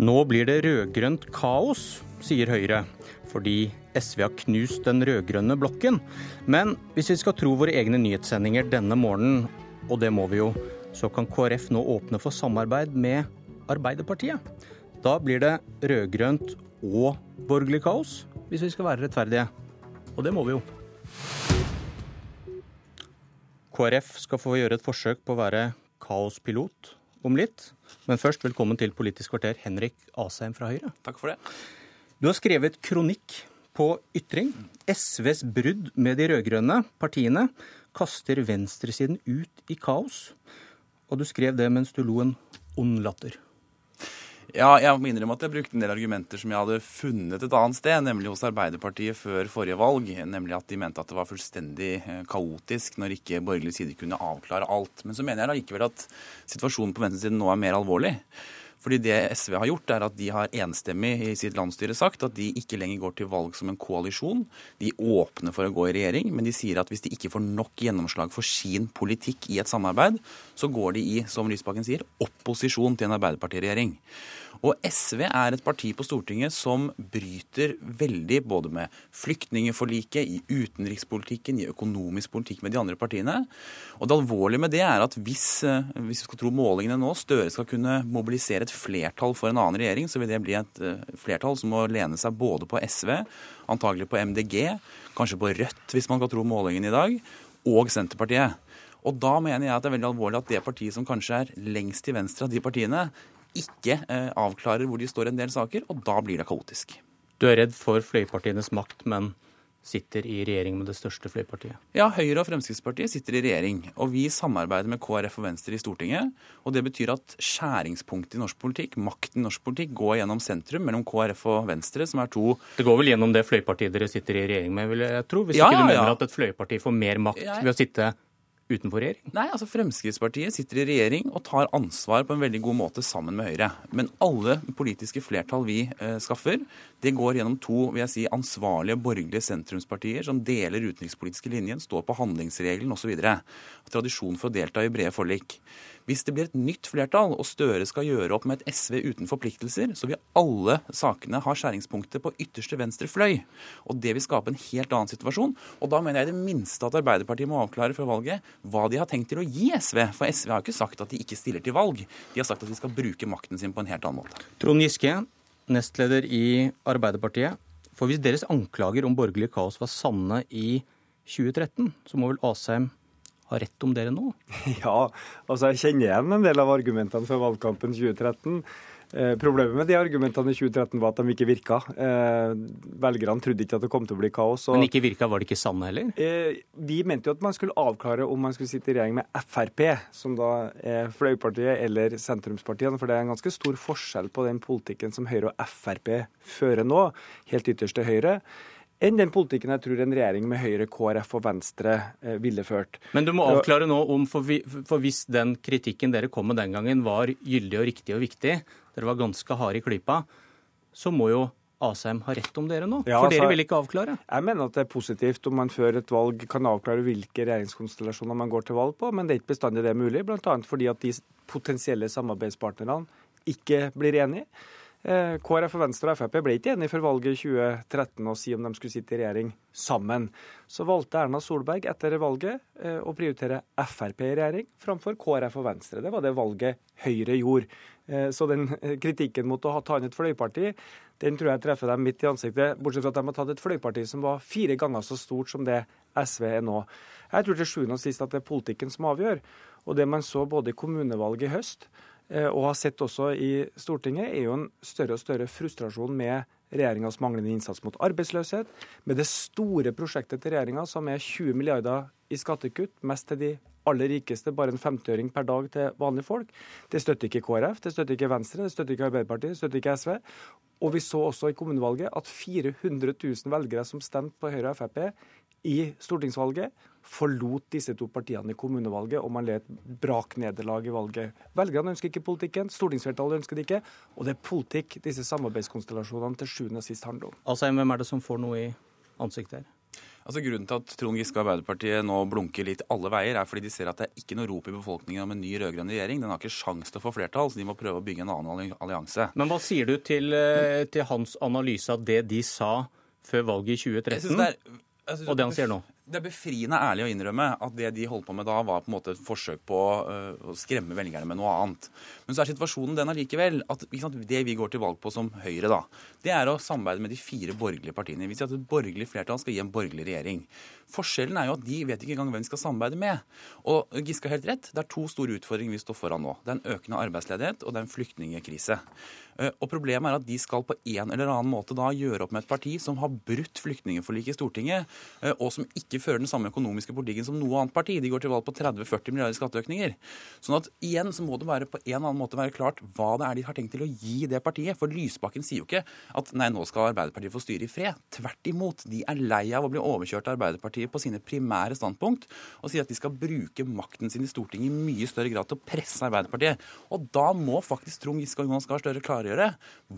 Nå blir det rød-grønt kaos, sier Høyre, fordi SV har knust den rød-grønne blokken. Men hvis vi skal tro våre egne nyhetssendinger denne morgenen, og det må vi jo, så kan KrF nå åpne for samarbeid med Arbeiderpartiet. Da blir det rød-grønt og borgerlig kaos, hvis vi skal være rettferdige. Og det må vi jo. KrF skal få gjøre et forsøk på å være kaospilot om litt. Men først, velkommen til Politisk kvarter, Henrik Asheim fra Høyre. Takk for det. Du har skrevet kronikk på Ytring. SVs brudd med de rød-grønne partiene kaster venstresiden ut i kaos. Og du skrev det mens du lo en ond latter. Ja, jeg må innrømme at jeg brukte en del argumenter som jeg hadde funnet et annet sted, nemlig hos Arbeiderpartiet før forrige valg. Nemlig at de mente at det var fullstendig eh, kaotisk når ikke borgerlig side kunne avklare alt. Men så mener jeg likevel at situasjonen på venstresiden nå er mer alvorlig. Fordi det SV har gjort, er at de har enstemmig i sitt landsstyre sagt at de ikke lenger går til valg som en koalisjon. De åpner for å gå i regjering, men de sier at hvis de ikke får nok gjennomslag for sin politikk i et samarbeid, så går de i, som Lysbakken sier, opposisjon til en Arbeiderpartiregjering. Og SV er et parti på Stortinget som bryter veldig både med flyktningeforliket, i utenrikspolitikken, i økonomisk politikk med de andre partiene. Og det alvorlige med det er at hvis, eh, hvis vi skal tro målingene nå, Støre skal kunne mobilisere et flertall for en annen regjering, så vil det bli et eh, flertall som må lene seg både på SV, antagelig på MDG, kanskje på Rødt, hvis man skal tro målingene i dag, og Senterpartiet. Og da mener jeg at det er veldig alvorlig at det partiet som kanskje er lengst til venstre av de partiene, ikke eh, avklarer hvor de står i en del saker, og da blir det kaotisk. Du er redd for fløypartienes makt, men sitter i regjering med det største fløypartiet? Ja, Høyre og Fremskrittspartiet sitter i regjering. Og vi samarbeider med KrF og Venstre i Stortinget. Og det betyr at skjæringspunktet i norsk politikk, makten i norsk politikk, går gjennom sentrum mellom KrF og Venstre, som er to Det går vel gjennom det fløypartiet dere sitter i regjering med, vil jeg tro? Hvis ja, ikke du mener ja. at et fløyparti får mer makt ved å sitte utenfor regjering? Nei, altså Fremskrittspartiet sitter i regjering og tar ansvar på en veldig god måte sammen med Høyre. Men alle politiske flertall vi eh, skaffer, det går gjennom to vil jeg si, ansvarlige borgerlige sentrumspartier som deler utenrikspolitiske linjen, står på handlingsregelen osv. Tradisjon for å delta i brede forlik. Hvis det blir et nytt flertall og Støre skal gjøre opp med et SV uten forpliktelser, så vil alle sakene ha skjæringspunktet på ytterste venstre fløy. Og det vil skape en helt annen situasjon. Og da mener jeg i det minste at Arbeiderpartiet må avklare før valget hva de har tenkt til å gi SV. For SV har jo ikke sagt at de ikke stiller til valg. De har sagt at de skal bruke makten sin på en helt annen måte. Trond Giske, nestleder i Arbeiderpartiet. For hvis deres anklager om borgerlig kaos var sanne i 2013, så må vel Asheim har rett om dere nå? Ja, altså jeg kjenner igjen en del av argumentene fra valgkampen 2013. Eh, problemet med de argumentene i 2013 var at de ikke virka. Eh, velgerne trodde ikke at det kom til å bli kaos. Og, Men ikke virka, var det ikke sanne heller? Eh, vi mente jo at man skulle avklare om man skulle sitte i regjering med Frp, som da er fløypartiet, eller sentrumspartiene. For det er en ganske stor forskjell på den politikken som Høyre og Frp fører nå, helt ytterst til høyre enn den politikken jeg tror en regjering med Høyre, KrF og Venstre eh, ville ført. Men du må avklare nå om, for, vi, for hvis den kritikken dere kom med den gangen var gyldig og riktig og viktig, dere var ganske harde i klypa, så må jo Asheim ha rett om dere nå? Ja, for dere altså, vil ikke avklare? Jeg mener at det er positivt om man før et valg kan avklare hvilke regjeringskonstellasjoner man går til valg på, men det er ikke bestandig det er mulig, bl.a. fordi at de potensielle samarbeidspartnerne ikke blir enige. Eh, KrF og Venstre og Frp ble ikke enige før valget i 2013 å si om de skulle sitte i regjering sammen. Så valgte Erna Solberg etter valget eh, å prioritere Frp i regjering framfor KrF og Venstre. Det var det valget Høyre gjorde. Eh, så den kritikken mot å ta inn et fløyparti, den tror jeg treffer dem midt i ansiktet. Bortsett fra at de har tatt et fløyparti som var fire ganger så stort som det SV er nå. Jeg tror til sjuende og sist at det er politikken som avgjør. Og det man så både i kommunevalget i høst og har sett også i Stortinget, er jo en større og større frustrasjon med regjeringas manglende innsats mot arbeidsløshet, med det store prosjektet til regjeringa som er 20 milliarder i skattekutt, mest til de aller rikeste, bare en 50-øring per dag til vanlige folk. Det støtter ikke KrF, det støtter ikke Venstre, det støtter ikke Arbeiderpartiet, det støtter ikke SV. Og vi så også i kommunevalget at 400 000 velgere som stemte på Høyre og Frp i stortingsvalget, forlot disse to partiene i kommunevalget, og man led et braknederlag i valget. Velgerne ønsker ikke politikken, stortingsflertallet ønsker det ikke, og det er politikk disse samarbeidskonstellasjonene til sjuende og sist handler om. Altså, Hvem er det som får noe i ansiktet her? Altså Grunnen til at Trond Giske og Arbeiderpartiet nå blunker litt alle veier, er fordi de ser at det er ikke noe rop i befolkningen om en ny rød-grønn regjering. Den har ikke sjanse til å få flertall, så de må prøve å bygge en annen allianse. Men hva sier du til, eh, til hans analyse av det de sa før valget i 2013, er, og det han sier nå? Det er befriende ærlig å innrømme at det de holdt på med da, var på en måte et forsøk på uh, å skremme velgerne med noe annet. Men så er situasjonen den allikevel at sant, det vi går til valg på som Høyre, da, det er å samarbeide med de fire borgerlige partiene. Vi sier at et borgerlig flertall skal gi en borgerlig regjering. Forskjellen er jo at de vet ikke engang hvem de skal samarbeide med. Og Giske har helt rett, det er to store utfordringer vi står foran nå. Det er en økende arbeidsledighet, og det er en flyktningkrise. Eh, og Problemet er at de skal på en eller annen måte da gjøre opp med et parti som har brutt flyktningforliket i Stortinget, eh, og som ikke fører den samme økonomiske politikken som noe annet parti. De går til valg på 30-40 milliarder skatteøkninger. Sånn at igjen så må det være på en eller annen måte være klart hva det er de har tenkt til å gi det partiet. For Lysbakken sier jo ikke at nei, nå skal Arbeiderpartiet få styre i fred. Tvert imot. De er lei av å bli overkjørt av Arbeiderpartiet på sine primære standpunkt, og sier at de skal bruke makten sin i Stortinget i mye større grad til å presse Arbeiderpartiet. Og da må faktisk Trond Giske og Jonas Gahr Støre klargjøre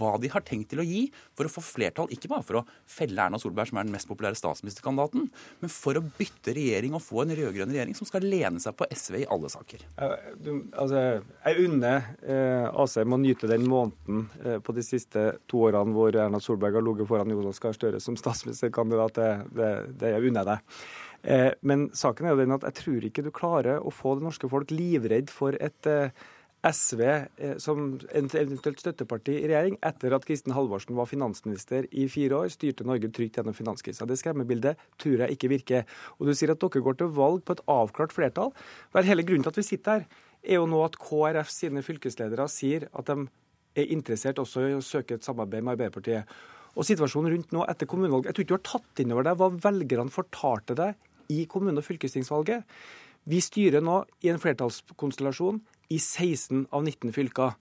hva de har tenkt til å gi for å få flertall, ikke bare for å felle Erna Solberg, som er den mest populære statsministerkandidaten, men for å bytte regjering og få en rød-grønn regjering som skal lene seg på SV i alle saker. Du, altså, jeg unner eh, Asheim å nyte den måneden eh, på de siste to årene hvor Erna Solberg har ligget foran Jonas Gahr Støre som statsministerkandidat. Det, det, det unner jeg deg. Eh, men saken er jo den at jeg tror ikke du klarer å få det norske folk livredd for et eh, SV eh, som eventuelt støtteparti i regjering etter at Kristin Halvorsen var finansminister i fire år, styrte Norge trygt gjennom finanskrisa. Det skremmebildet tror jeg ikke virker. Og du sier at dere går til valg på et avklart flertall. Vel, hele grunnen til at vi sitter her, er jo nå at KrF sine fylkesledere sier at de er interessert også i å søke et samarbeid med Arbeiderpartiet. Og situasjonen rundt nå etter kommunevalget Jeg tror ikke du har tatt inn over deg hva velgerne fortalte deg i kommune- og fylkestingsvalget. Vi styrer nå i en flertallskonstellasjon i 16 av 19 fylker.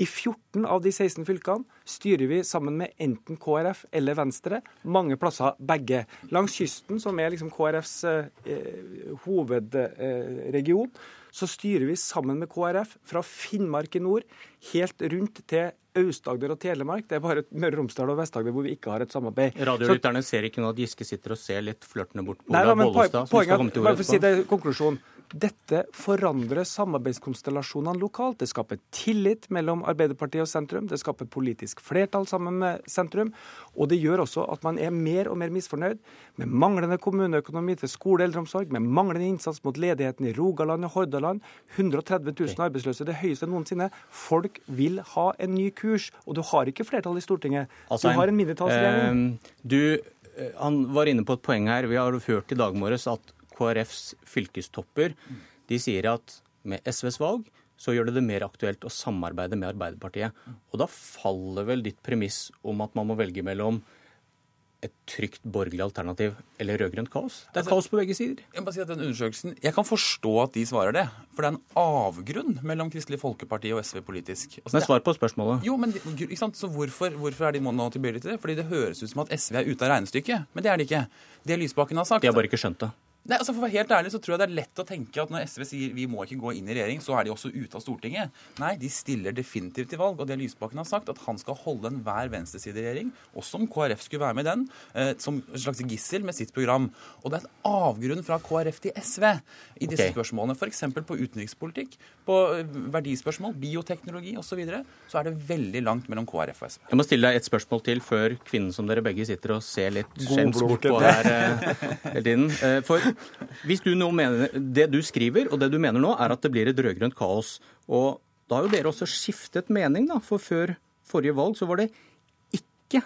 I 14 av de 16 fylkene styrer vi sammen med enten KrF eller Venstre, mange plasser begge. Langs kysten, som er liksom KrFs eh, hovedregion, eh, så styrer vi sammen med KrF fra Finnmark i nord helt rundt til Aust-Agder og Telemark. Det er bare Møre og Romsdal og Vest-Agder hvor vi ikke har et samarbeid. Radiolytterne ser ikke nå at Giske sitter og ser litt flørtende bort på Ola Bollestad. Poenget, bare for å si det, konklusjonen. Dette forandrer samarbeidskonstellasjonene lokalt. Det skaper tillit mellom Arbeiderpartiet og sentrum. Det skaper politisk flertall sammen med sentrum. Og det gjør også at man er mer og mer misfornøyd med manglende kommuneøkonomi til skole og eldreomsorg, med manglende innsats mot ledigheten i Rogaland og Hordaland. 130 000 arbeidsløse, det høyeste noensinne. Folk vil ha en ny kurs. Og du har ikke flertall i Stortinget. Altså, du har en mindretallsregjering. Eh, du, han var inne på et poeng her. Vi har hørt i dag morges at KrFs fylkestopper de sier at med SVs valg så gjør det det mer aktuelt å samarbeide med Arbeiderpartiet. Og da faller vel ditt premiss om at man må velge mellom et trygt borgerlig alternativ eller rød-grønt kaos? Det er altså, kaos på begge sider. Jeg, bare si at den undersøkelsen, jeg kan forstå at de svarer det. For det er en avgrunn mellom Kristelig Folkeparti og SV politisk. Altså, men svar på spørsmålet. Jo, men ikke sant? Så hvorfor, hvorfor er de nå tilbøyelige til det? Fordi det høres ut som at SV er ute av regnestykket. Men det er de ikke. Det Lysbakken har sagt De har bare ikke skjønt det. Nei, altså For å være helt ærlig så tror jeg det er lett å tenke at når SV sier vi må ikke gå inn i regjering, så er de også ute av Stortinget. Nei, de stiller definitivt til valg. Og det Lysbakken har sagt, at han skal holde enhver venstresideregjering, også om KrF skulle være med i den, eh, som et slags gissel med sitt program. Og det er et avgrunn fra KrF til SV i disse okay. spørsmålene. F.eks. på utenrikspolitikk, på eh, verdispørsmål, bioteknologi osv. Så, videre, så er det veldig langt mellom KrF og SV. Jeg må stille deg et spørsmål til før kvinnen som dere begge sitter og ser litt skjemt bort på her eh, hele tiden. For hvis du nå mener, Det du skriver, og det du mener nå, er at det blir et rød-grønt kaos. Og da har jo dere også skiftet mening, da. For før forrige valg så var det ikke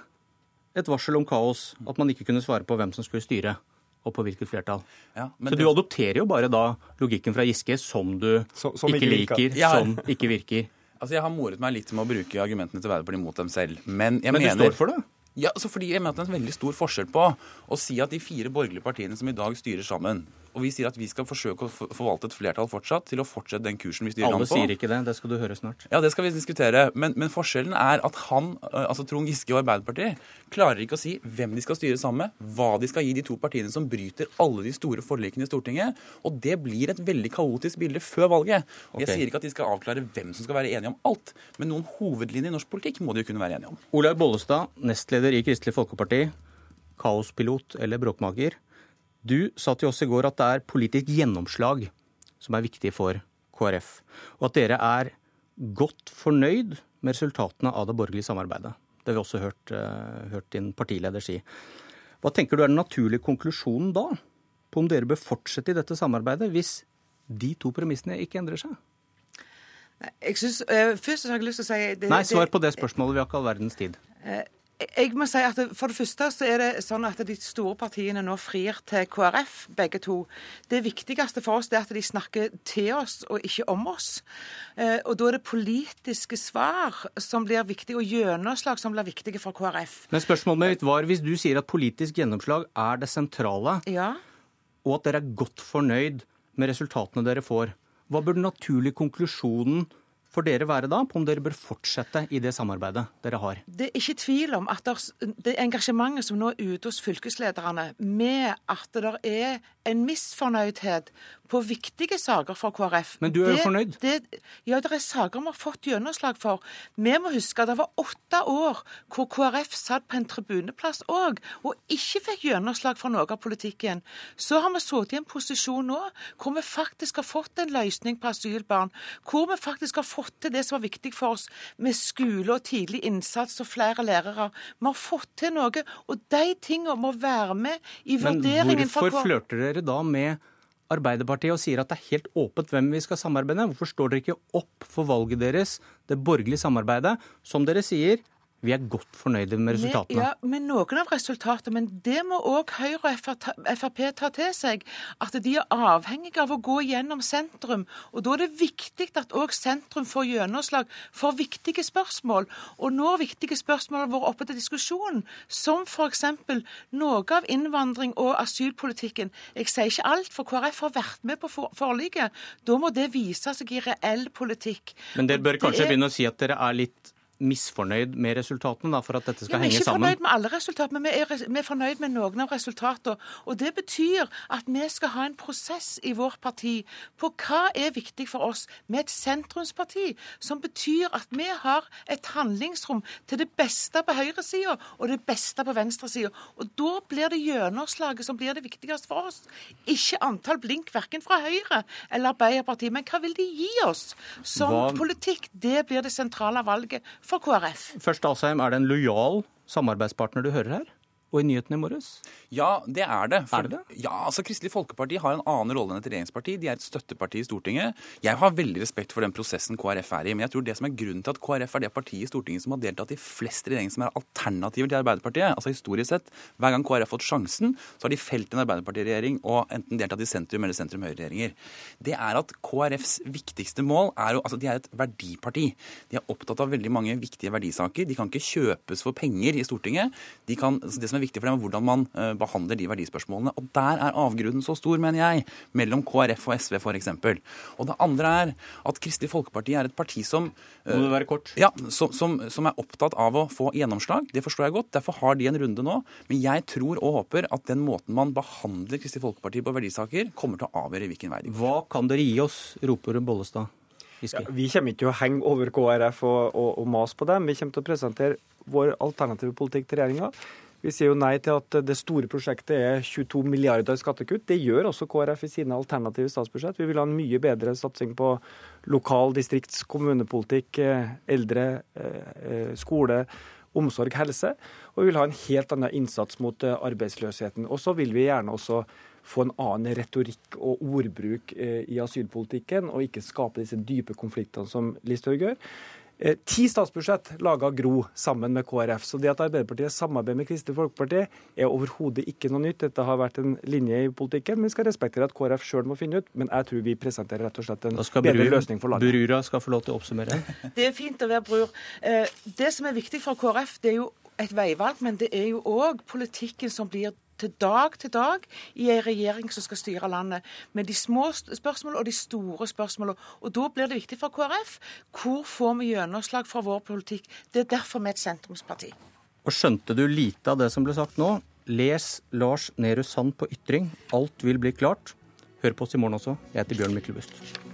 et varsel om kaos at man ikke kunne svare på hvem som skulle styre og på hvilket flertall. Ja, så du adopterer jo bare da logikken fra Giske som du som, som ikke, liker, ja. som ikke virker. Altså, Jeg har moret meg litt med å bruke argumentene til Arbeiderpartiet mot dem selv. Men jeg Men mener... du står for det? Ja, altså fordi jeg mener at Det er en veldig stor forskjell på å si at de fire borgerlige partiene som i dag styrer sammen, og vi sier at vi skal forsøke å forvalte et flertall fortsatt til å fortsette den kursen vi styrer Alle landet på. Alle sier ikke det. Det skal du høre snart. Ja, det skal vi diskutere. Men, men, forskjellen er at han, altså Trond Giske og Arbeiderpartiet, klarer ikke å si hvem de skal styre sammen med, hva de skal gi de to partiene som bryter alle de store forlikene i Stortinget. Og det blir et veldig kaotisk bilde før valget. Okay. Jeg sier ikke at de skal avklare hvem som skal være enige om alt, men noen hovedlinjer i norsk politikk må de jo kunne være enige om. Olaug Bollestad, nestleder i Kristelig Folkeparti, kaospilot eller bråkmaker. Du sa til oss i går at det er politisk gjennomslag som er viktig for KrF, og at dere er godt fornøyd med resultatene av det borgerlige samarbeidet. Det har vi også hørt, uh, hørt din partileder si. Hva tenker du er den naturlige konklusjonen da, på om dere bør fortsette i dette samarbeidet, hvis de to premissene ikke endrer seg? Jeg synes, uh, først har jeg lyst til å si det, Nei, svar på det spørsmålet. Vi har ikke all verdens tid. Uh, jeg må si at For det første så er det sånn at de store partiene nå frir til KrF, begge to. Det viktigste for oss er at de snakker til oss og ikke om oss. Eh, og Da er det politiske svar som blir viktig, og gjennomslag som blir viktige for KrF. Men spørsmålet mitt var, Hvis du sier at politisk gjennomslag er det sentrale, ja. og at dere er godt fornøyd med resultatene dere får, hva burde den naturlige konklusjonen være? For dere være da på om dere bør fortsette i det samarbeidet dere har? Det er ikke tvil om at det engasjementet som nå er ute hos fylkeslederne, med at det er en misfornøydhet på viktige saker for KrF. Men du er jo fornøyd? Det, ja, det er saker vi har fått gjennomslag for. Vi må huske at det var åtte år hvor KrF satt på en tribuneplass òg, og ikke fikk gjennomslag for noe av politikken. Så har vi sittet i en posisjon nå hvor vi faktisk har fått en løsning på asylbarn. Hvor vi faktisk har fått til det som var viktig for oss med skole og tidlig innsats og flere lærere. Vi har fått til noe, og de tingene må være med i vurderingen. Men hvorfor flørter dere da med Arbeiderpartiet og sier at det er helt åpent hvem vi skal samarbeide med. Hvorfor står dere ikke opp for valget deres, det borgerlige samarbeidet, som dere sier vi er godt fornøyde med resultatene. Ja, med noen av resultatene. Men det må òg Høyre og Frp ta til seg. At de er avhengige av å gå gjennom sentrum. Og da er det viktig at òg sentrum får gjennomslag for viktige spørsmål. Og når viktige spørsmål har vært oppe til diskusjon, som f.eks. noe av innvandring og asylpolitikken Jeg sier ikke alt, for KrF har vært med på forliket. Da må det vise seg i reell politikk. Men dere bør kanskje er... begynne å si at dere er litt misfornøyd med resultatene da, for at dette skal henge sammen? Vi er ikke fornøyd med alle resultater, men vi er, vi er, fornøyd med noen av resultatene. Og Det betyr at vi skal ha en prosess i vårt parti på hva er viktig for oss med et sentrumsparti, som betyr at vi har et handlingsrom til det beste på høyresida og det beste på venstresida. Og da blir det gjennomslaget som blir det viktigste for oss. Ikke antall blink verken fra Høyre eller Arbeiderpartiet, men hva vil de gi oss som hva... politikk? Det blir det sentrale valget for KrF. Først, Asheim, er det en lojal samarbeidspartner du hører her? Og i nyhetene i morges? Ja, det er det. For, er det det? Ja, altså Kristelig Folkeparti har en annen rolle enn et regjeringsparti. De er et støtteparti i Stortinget. Jeg har veldig respekt for den prosessen KrF er i. Men jeg tror det som er grunnen til at KrF er det partiet i Stortinget som har deltatt i flest regjeringer som er alternativer til Arbeiderpartiet, altså historisk sett, hver gang KrF har fått sjansen, så har de felt en Arbeiderpartiregjering og enten deltatt i sentrum- eller sentrum-høyre-regjeringer. Det er at KrFs viktigste mål er jo Altså, de er et verdiparti. De er opptatt av veldig mange viktige verdisaker. De kan ikke kjøpes for penger i Stortinget. De kan, altså det som er viktig for dem, er hvordan man eh, behandler de verdispørsmålene. Og der er avgrunnen så stor, mener jeg, mellom KrF og SV f.eks. Og det andre er at Kristelig Folkeparti er et parti som Må det være kort? Ja, som, som, som, er opptatt av å få gjennomslag. Det forstår jeg godt. Derfor har de en runde nå. Men jeg tror og håper at den måten man behandler Kristelig Folkeparti på verdisaker, kommer til å avgjøre hvilken vei de går. Hva kan dere gi oss, roper Bollestad? Ja, vi kommer ikke til å henge over KrF og, og, og mase på dem. Vi kommer til å presentere vår alternative politikk til regjeringa. Vi sier jo nei til at det store prosjektet er 22 milliarder i skattekutt. Det gjør også KrF i sine alternative statsbudsjett. Vi vil ha en mye bedre satsing på lokal distrikts-, kommunepolitikk, eh, eldre, eh, eh, skole, omsorg, helse. Og vi vil ha en helt annen innsats mot arbeidsløsheten. Og så vil vi gjerne også få en annen retorikk og ordbruk i asylpolitikken, og ikke skape disse dype konfliktene som Listhaug gjør. Eh, ti statsbudsjett laga Gro sammen med KrF. Så det at Arbeiderpartiet samarbeider med Kristelig Folkeparti er overhodet ikke noe nytt. Dette har vært en linje i politikken. Men vi skal respektere at KrF sjøl må finne ut. Men jeg tror vi presenterer rett og slett en bedre brur, løsning for landet. Brura skal få lov til å oppsummere. Det er fint å være bror. Eh, det som er viktig for KrF, det er jo et veivalg, men det er jo òg politikken som blir til dag til dag i en regjering som skal styre landet. Med de små spørsmålene og de store spørsmålene. Og da blir det viktig for KrF hvor får vi gjennomslag for vår politikk. Det er derfor vi er et sentrumsparti. Og skjønte du lite av det som ble sagt nå? Les Lars Nehru Sand på ytring. Alt vil bli klart. Hør på oss i morgen også. Jeg heter Bjørn Myklebust.